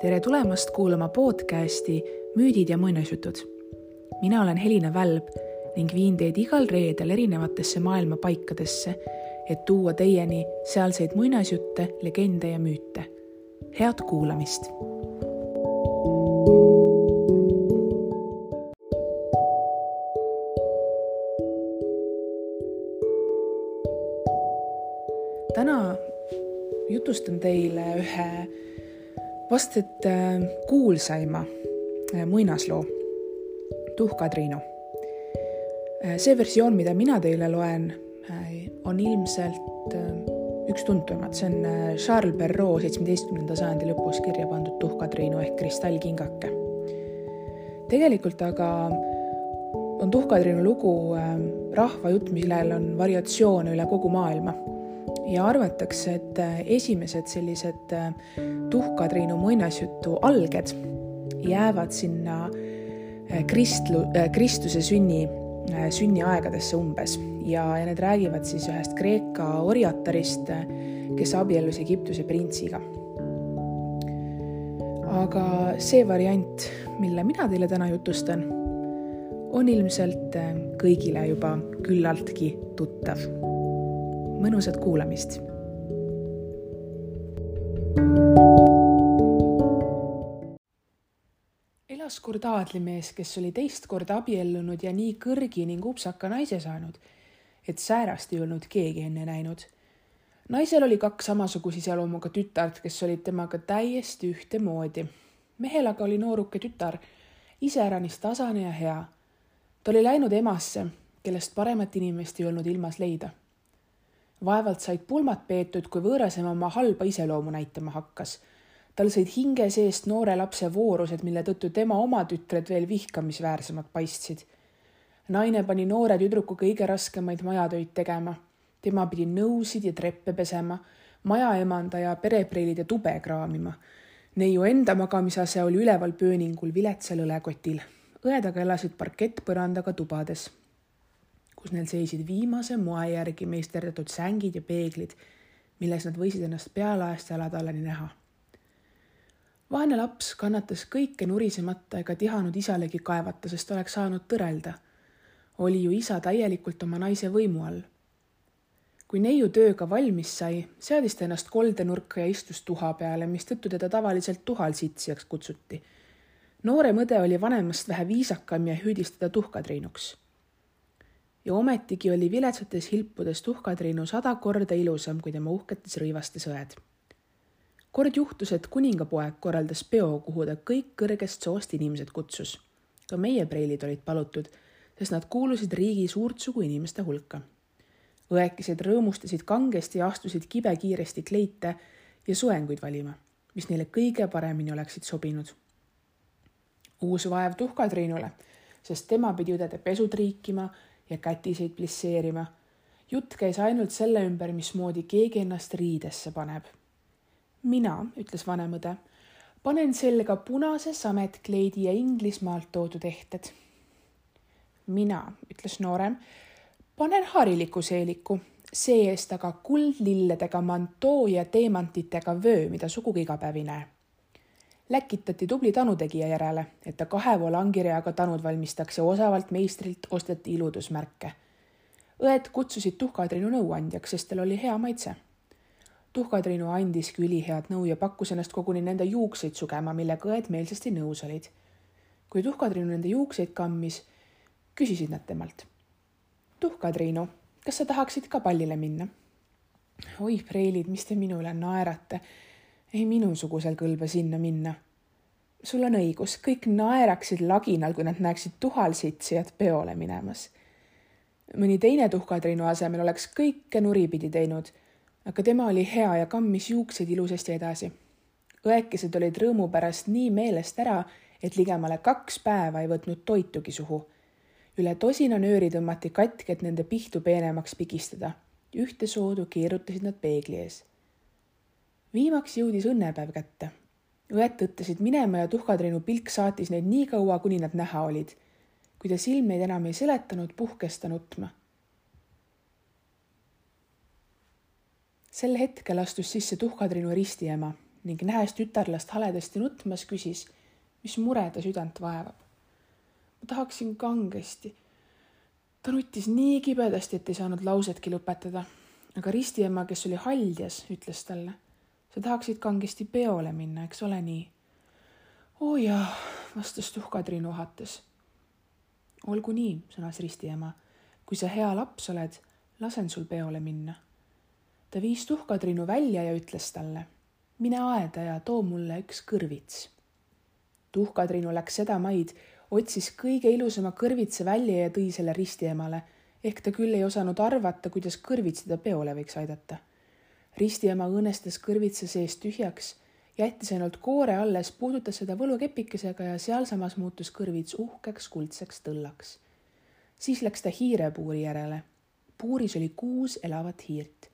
tere tulemast kuulama podcasti Müüdid ja muinasjutud. mina olen Helina Välb ning viin teid igal reedel erinevatesse maailma paikadesse, et tuua teieni sealseid muinasjutte, legende ja müüte. head kuulamist. täna jutustan teile ühe vast et äh, kuulsaima äh, muinasloo, Tuhka-Triinu. Äh, see versioon, mida mina teile loen, on ilmselt üks tuntumaid, see on Charles Perrault seitsmeteistkümnenda sajandi lõpus kirja pandud Tuhka-Triinu ehk kristallkingake. tegelikult aga on Tuhka-Triinu lugu rahvajutt, millel on variatsioone üle kogu maailma ja arvatakse, et äh, esimesed sellised äh, Tuhka-Triinu muinasjutu alged jäävad sinna äh, kristlu, Kristuse sünni, sünniaegadesse umbes ja, ja need räägivad siis ühest Kreeka orjatarist, kes abiellus Egiptuse printsiga. aga see variant, mille mina teile täna jutustan, on ilmselt kõigile juba küllaltki tuttav mõnusat kuulamist. elas kord aadlimees, kes oli teist korda abiellunud ja nii kõrgi ning upsaka naise saanud, et säärast ei olnud keegi enne näinud. naisel oli kaks samasuguse iseloomuga tütart, kes olid temaga täiesti ühtemoodi. mehel aga oli nooruke tütar, iseäranis tasane ja hea. ta oli läinud emasse, kellest paremat inimest ei olnud ilmas leida vaevalt said pulmad peetud, kui võõras ema oma halba iseloomu näitama hakkas. tal sõid hinge seest noore lapse voorused, mille tõttu tema oma tütred veel vihkamisväärsemad paistsid. naine pani noore tüdruku kõige raskemaid majatöid tegema. tema pidi nõusid ja treppe pesema, maja emanda ja perepreilid ja tube kraamima. neiu enda magamisase oli üleval pööningul viletsal õlekotil. õed aga elasid parkettpõrandaga tubades kus neil seisid viimase moe järgi meisterdatud sängid ja peeglid, milles nad võisid ennast pealaest jalatallani näha. vaene laps kannatas kõike nurisemata ega tihanud isalegi kaevata, sest oleks saanud tõrelda. oli ju isa täielikult oma naise võimu all. kui neiu tööga valmis sai, seadis ta ennast koldenurka ja istus tuha peale, mistõttu teda tavaliselt tuhalsitsijaks kutsuti. noorem õde oli vanemast vähe viisakam ja hüüdis teda tuhkatriinuks ja ometigi oli viletsates hilpudes tuhkatriinu sada korda ilusam kui tema uhketes rõivastes õed. kord juhtus, et kuningapoeg korraldas peo, kuhu ta kõik kõrgest soost inimesed kutsus. ka meie preilid olid palutud, sest nad kuulusid riigi suurtsugu inimeste hulka. õekesed rõõmustasid kangesti ja astusid kibekiiresti kleite ja soenguid valima, mis neile kõige paremini oleksid sobinud. uus vaev tuhkatriinule, sest tema pidi õdede pesud riikima ja kätiseid plisseerima. jutt käis ainult selle ümber, mismoodi keegi ennast riidesse paneb. mina, ütles vanem õde, panen selga punase sametkleidi ja Inglismaalt toodud ehted. mina, ütles noorem, panen hariliku seeliku, see-eest aga kuldlilledega mantoo ja teemantitega vöö, mida sugugi iga päev ei näe läkitati tubli tanutegija järele, et ta kahe volangirjaga tanud valmistaks ja osavalt meistrilt osteti iludusmärke. õed kutsusid Tuhka-Triinu nõuandjaks, sest tal oli hea maitse. Tuhka-Triinu andiski ülihead nõu ja pakkus ennast koguni nende juukseid sugema, millega õed meelsasti nõus olid. kui Tuhka-Triinu nende juukseid kammis, küsisid nad temalt. Tuhka-Triinu, kas sa tahaksid ka pallile minna? oi, preilid, mis te minu üle naerate ei minusugusel kõlba sinna minna. sul on õigus, kõik naeraksid laginal, kui nad näeksid tuhalsitsijat peole minemas. mõni teine tuhkatriinu asemel oleks kõike nuripidi teinud, aga tema oli hea ja kammis juukseid ilusasti edasi. õekesed olid rõõmu pärast nii meelest ära, et ligemale kaks päeva ei võtnud toitugi suhu. üle tosina nööri tõmmati katki, et nende pihtu peenemaks pigistada. ühte soodu keerutasid nad peegli ees viimaks jõudis õnnepäev kätte. õed tõttasid minema ja tuhkatriinu pilk saatis neid nii kaua, kuni nad näha olid. kui ta silmeid enam ei seletanud, puhkes ta nutma. sel hetkel astus sisse tuhkatriinu ristiema, ning nähes tütarlast haledasti nutmas, küsis, mis mure ta südant vaevab. ma tahaksin kangesti. ta nuttis nii kibedasti, et ei saanud lausetki lõpetada. aga ristiema, kes oli haldjas, ütles talle, sa tahaksid kangesti peole minna, eks ole nii? oo jaa, vastas tuhkatriin ohates. olgu nii, sõnas ristiema. kui sa hea laps oled, lasen sul peole minna. ta viis tuhkatriinu välja ja ütles talle, mine aeda ja too mulle üks kõrvits. tuhkatriinu läks seda maid, otsis kõige ilusama kõrvitsa välja ja tõi selle ristiemale, ehk ta küll ei osanud arvata, kuidas kõrvits teda peole võiks aidata. Ristiema õõnestas kõrvitsa seest tühjaks jättis ainult koore alles, puudutas seda võlukepikesega ja sealsamas muutus kõrvits uhkeks kuldseks tõllaks. siis läks ta hiirepuuri järele. puuris oli kuus elavat hiirt.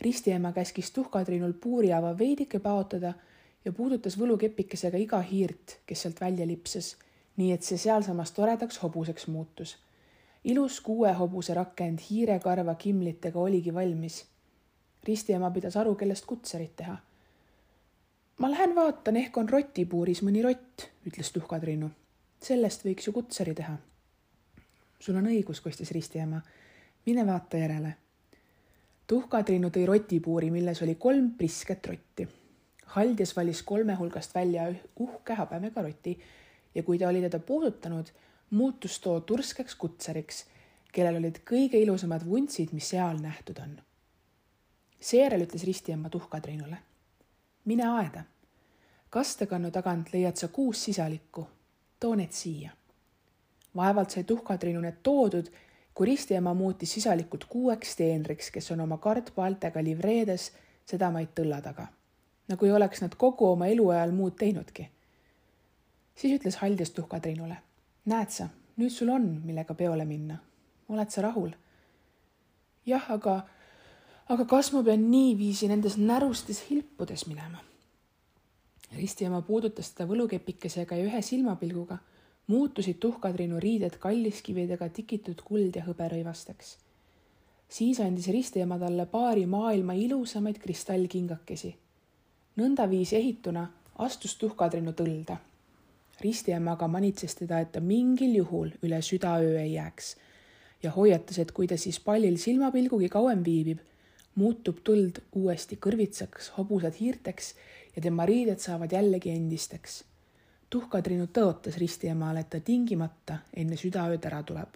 ristiema käskis tuhkatriinul puurihaava veidike paotada ja puudutas võlukepikesega iga hiirt, kes sealt välja lipsas, nii et see sealsamas toredaks hobuseks muutus. ilus kuue hobuse rakend hiirekarva kimlitega oligi valmis. Ristiema pidas aru, kellest kutserit teha ma lähen vaatan, ehk on rotipuuris mõni rott, ütles tuhkatriinu. sellest võiks ju kutsari teha. sul on õigus, kostis ristiema. mine vaata järele. tuhkatriinu tõi rotipuuri, milles oli kolm prisket rotti. haldjas valis kolme hulgast välja uhke habemega roti ja kui ta oli teda puudutanud, muutus too turskeks kutsariks, kellel olid kõige ilusamad vuntsid, mis seal nähtud on. Seejärel ütles ristiema tuhkatriinule mine aeda. kastekannu tagant leiad sa kuus sisalikku, too need siia. vaevalt sai tuhkatriinu need toodud, kui ristiema muutis sisalikud kuueks teenriks, kes on oma kardpaeltega livreedes sedamaid tõlla taga. nagu ei oleks nad kogu oma eluajal muud teinudki. siis ütles haldjas tuhkatriinule. näed sa, nüüd sul on, millega peole minna. oled sa rahul? jah, aga aga kas ma pean niiviisi nendes närustes hilpudes minema? ristiema puudutas teda võlukepikesega ja ühe silmapilguga muutusid tuhkatriinu riided kalliskividega tikitud kuld ja hõberõivasteks. siis andis ristiema talle paari maailma ilusamaid kristallkingakesi. nõndaviisi ehituna astus tuhkatriinu tõlda. ristiema aga manitses teda, et ta mingil juhul üle südaöö ei jääks ja hoiatas, et kui ta siis pallil silmapilgugi kauem viibib muutub tuld uuesti kõrvitsaks, hobusad hiirteks ja tema riided saavad jällegi endisteks. tuhkatriinu tõotas ristiemale, et ta tingimata enne südaööd ära tuleb.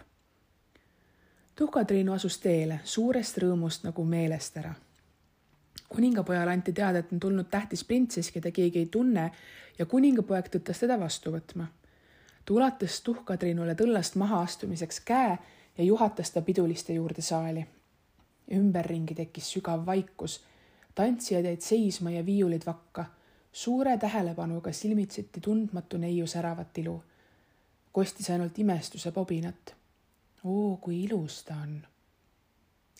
tuhkatriinu asus teele suurest rõõmust nagu meelest ära. kuningapojale anti teada, et on tulnud tähtis printsess, keda keegi ei tunne ja kuningapoeg tõttas teda vastu võtma. ta ulatas tuhkatriinule tõllast mahaastumiseks käe ja juhatas ta piduliste juurde saali ümberringi tekkis sügav vaikus. tantsijad jäid seisma ja viiulid vakka. suure tähelepanuga silmitseti tundmatu neiu säravat ilu. kostis ainult imestuse pobinat. oo, kui ilus ta on.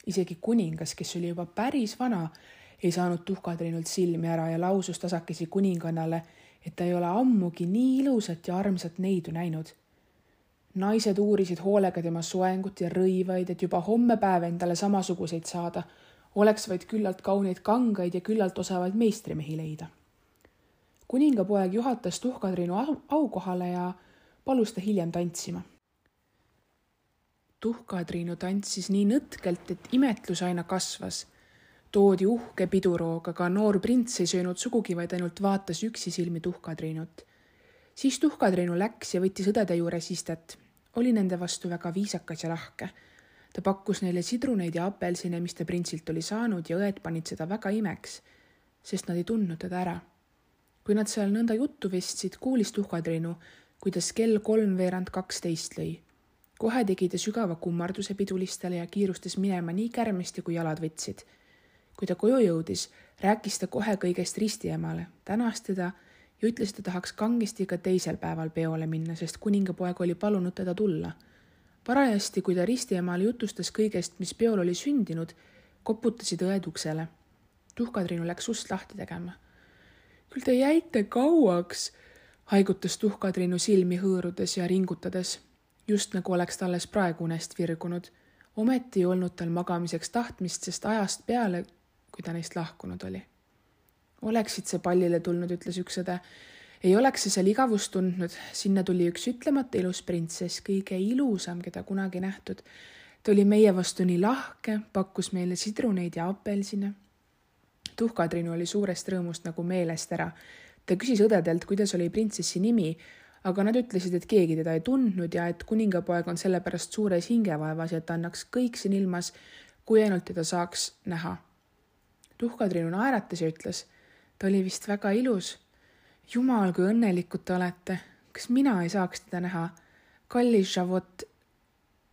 isegi kuningas, kes oli juba päris vana, ei saanud tuhkatriinult silmi ära ja lausus tasakesi kuningannale, et ta ei ole ammugi nii ilusat ja armsat neidu näinud naised uurisid hoolega tema soengut ja rõivaid, et juba homme päev endale samasuguseid saada, oleks vaid küllalt kauneid kangaid ja küllalt osavaid meistrimehi leida. kuningapoeg juhatas tuhkatriinu aukohale ja palus ta hiljem tantsima. tuhkatriinu tantsis nii nõtkelt, et imetlus aina kasvas. toodi uhke piduroog, aga noor prints ei söönud sugugi, vaid ainult vaatas üksisilmi tuhkatriinut siis tuhkatriinu läks ja võttis õdede juures istet oli nende vastu väga viisakas ja lahke. ta pakkus neile sidruneid ja apelsine, mis ta printsilt oli saanud ja õed panid seda väga imeks, sest nad ei tundnud teda ära. kui nad seal nõnda juttu vestsid, kuulis tuhkatriinu, kuidas kell kolmveerand kaksteist lõi. kohe tegi ta sügava kummarduse pidulistele ja kiirustas minema nii kärmesti, kui jalad võtsid. kui ta koju jõudis, rääkis ta kohe kõigest ristiemale, tänas teda ja ütles, et ta tahaks kangesti ka teisel päeval peole minna, sest kuningapoeg oli palunud teda tulla. parajasti, kui ta ristiemale jutustas kõigest, mis peol oli sündinud, koputasid õed uksele. tuhkatriinu läks ust lahti tegema. küll te jäite kauaks, haigutas tuhkatriinu silmi hõõrudes ja ringutades, just nagu oleks ta alles praegu unest virgunud. ometi ei olnud tal magamiseks tahtmist, sest ajast peale, kui ta neist lahkunud oli oleksid sa pallile tulnud, ütles üks õde. ei oleks sa seal igavust tundnud, sinna tuli üks ütlemata ilus printsess, kõige ilusam, keda kunagi nähtud. ta oli meie vastu nii lahke, pakkus meile sidruneid ja apelsine. tuhkatriinu oli suurest rõõmust nagu meelest ära. ta küsis õdedelt, kuidas oli printsessi nimi aga nad ütlesid, et keegi teda ei tundnud ja et kuningapoeg on sellepärast suures hingevaevas ja et ta annaks kõik siin ilmas, kui ainult teda saaks näha. tuhkatriinu naeratas ja ütles, ta oli vist väga ilus. jumal, kui õnnelikud te olete. kas mina ei saaks teda näha? kallis Javot,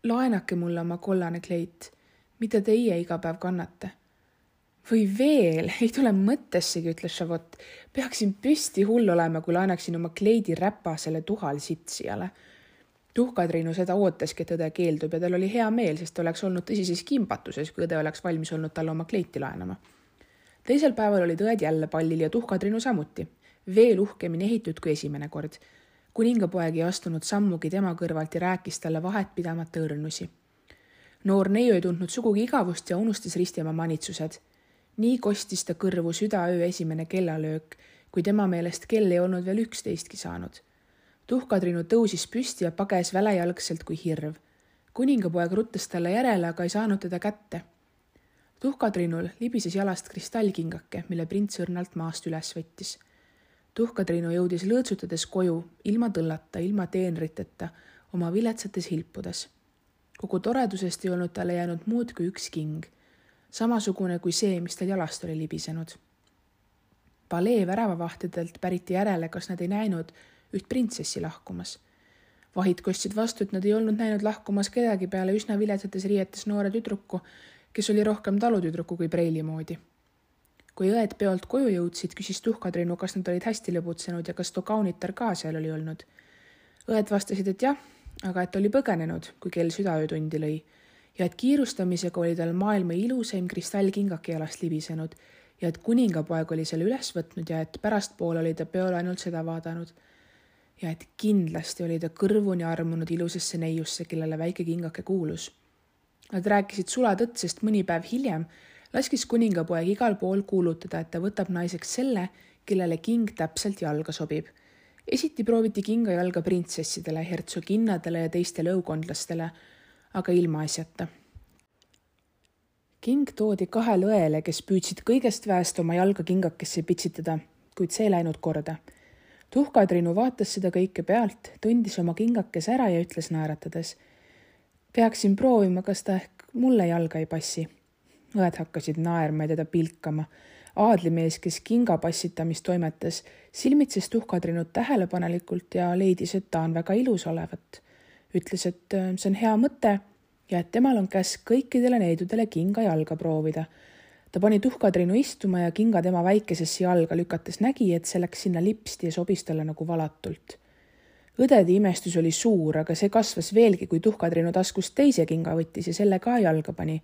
laenake mulle oma kollane kleit, mida teie iga päev kannate või veel, ei tule mõttessegi, ütles Chavot. peaksin püsti hull olema, kui laenaksin oma kleidi räpasele tuhalsitsijale. tuhkatriinu seda ootaski, et õde keeldub ja tal oli hea meel, sest ta oleks olnud tõsises kimbatuses, kui õde oleks valmis olnud talle oma kleiti laenama. Teisel päeval olid õed jälle pallil ja tuhkatriinu samuti, veel uhkemini ehitud kui esimene kord. kuningapoeg ei astunud sammugi tema kõrvalt ja rääkis talle vahetpidamata õrnusi noor neiu ei tundnud sugugi igavust ja unustas risti oma manitsused nii kostis ta kõrvu südaöö esimene kellalöök, kui tema meelest kell ei olnud veel üksteistki saanud. tuhkatriinu tõusis püsti ja pages välejalgselt kui hirv. kuningapoeg ruttas talle järele, aga ei saanud teda kätte. Tuhkatriinul libises jalast kristallkingake, mille prints õrnalt maast üles võttis. tuhkatriinu jõudis lõõtsutades koju, ilma tõllata, ilma teenriteta, oma viletsates hilpudes. kogu toredusest ei olnud talle jäänud muud kui üks king samasugune kui see, mis tal jalast oli libisenud. palee väravavahtidelt päriti järele, kas nad ei näinud üht printsessi lahkumas. vahid kostsid vastu, et nad ei olnud näinud lahkumas kedagi peale üsna viletsates riietes noore tüdruku, kes oli rohkem talutüdruku kui preili moodi. kui õed peolt koju jõudsid, küsis tuhkatriinu, kas nad olid hästi lõbutsenud ja kas too kaunitar ka seal oli olnud. õed vastasid, et jah, aga et oli põgenenud, kui kell südaöötundi lõi ja et kiirustamisega oli tal maailma ilusaim kristallkingake jalast libisenud ja et kuningapoeg oli selle üles võtnud ja et pärastpoole oli ta peole ainult seda vaadanud. ja et kindlasti oli ta kõrvuni armunud ilusasse neiusse, kellele väike kingake kuulus. Nad rääkisid sulatõtt, sest mõni päev hiljem laskis kuningapoeg igal pool kuulutada, et ta võtab naiseks selle, kellele king täpselt jalga sobib. esiti prooviti kinga jalga printsessidele, hertsoginnadele ja teistele õukondlastele aga ilmaasjata. king toodi kahele õele, kes püüdsid kõigest väest oma jalga kingakesse pitsitada, kuid see ei läinud korda. tuhkatriinu vaatas seda kõike pealt, tundis oma kingakese ära ja ütles naeratades. Peaksin proovima, kas ta ehk mulle jalga ei passi. õed hakkasid naerma ja teda pilkama aadlimees, kes kinga passitamist toimetas, silmitses tuhkatrinud tähelepanelikult ja leidis, et ta on väga ilus olevat ütles, et äh, see on hea mõte ja et temal on käsk kõikidele neidudele kinga jalga proovida. ta pani tuhkatriinu istuma ja kinga tema väikesesse jalga lükates nägi, et see läks sinna lipsti ja sobis talle nagu valatult. Õdede imestus oli suur, aga see kasvas veelgi, kui tuhkatriinu taskust teise kinga võttis ja selle ka jalga pani.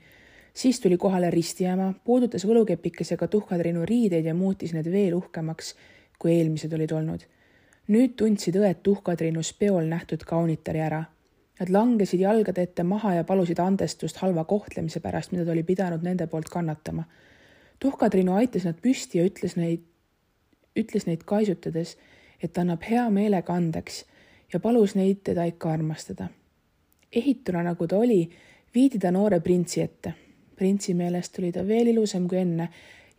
siis tuli kohale ristiema, puudutas võlukepikesega tuhkatriinu riideid ja muutis need veel uhkemaks, kui eelmised olid olnud. nüüd tundsid õed tuhkatriinus peol nähtud kaunitari ära Nad langesid jalgade ette maha ja palusid andestust halva kohtlemise pärast, mida ta oli pidanud nende poolt kannatama. tuhkatriinu aitas nad püsti ja ütles neid, ütles neid kaisutades, et annab hea meelega andeks ja palus neid teda ikka armastada. ehituna, nagu ta oli, viidi ta noore printsi ette. printsi meelest oli ta veel ilusam kui enne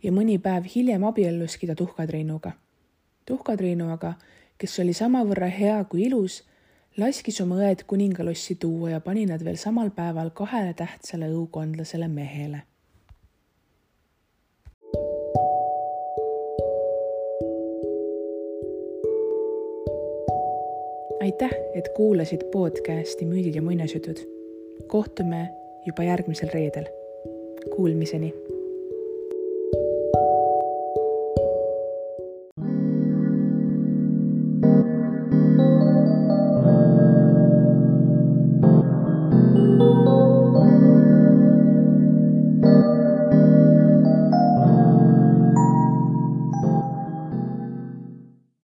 ja mõni päev hiljem abielluski ta tuhkatriinuga. tuhkatriinu aga, kes oli samavõrra hea kui ilus laskis oma õed kuningalossi tuua ja pani nad veel samal päeval kahele tähtsale õukondlasele mehele. Aitäh, et kuulasid podcasti Müüdid ja muinasjutud. kohtume juba järgmisel reedel. Kuulmiseni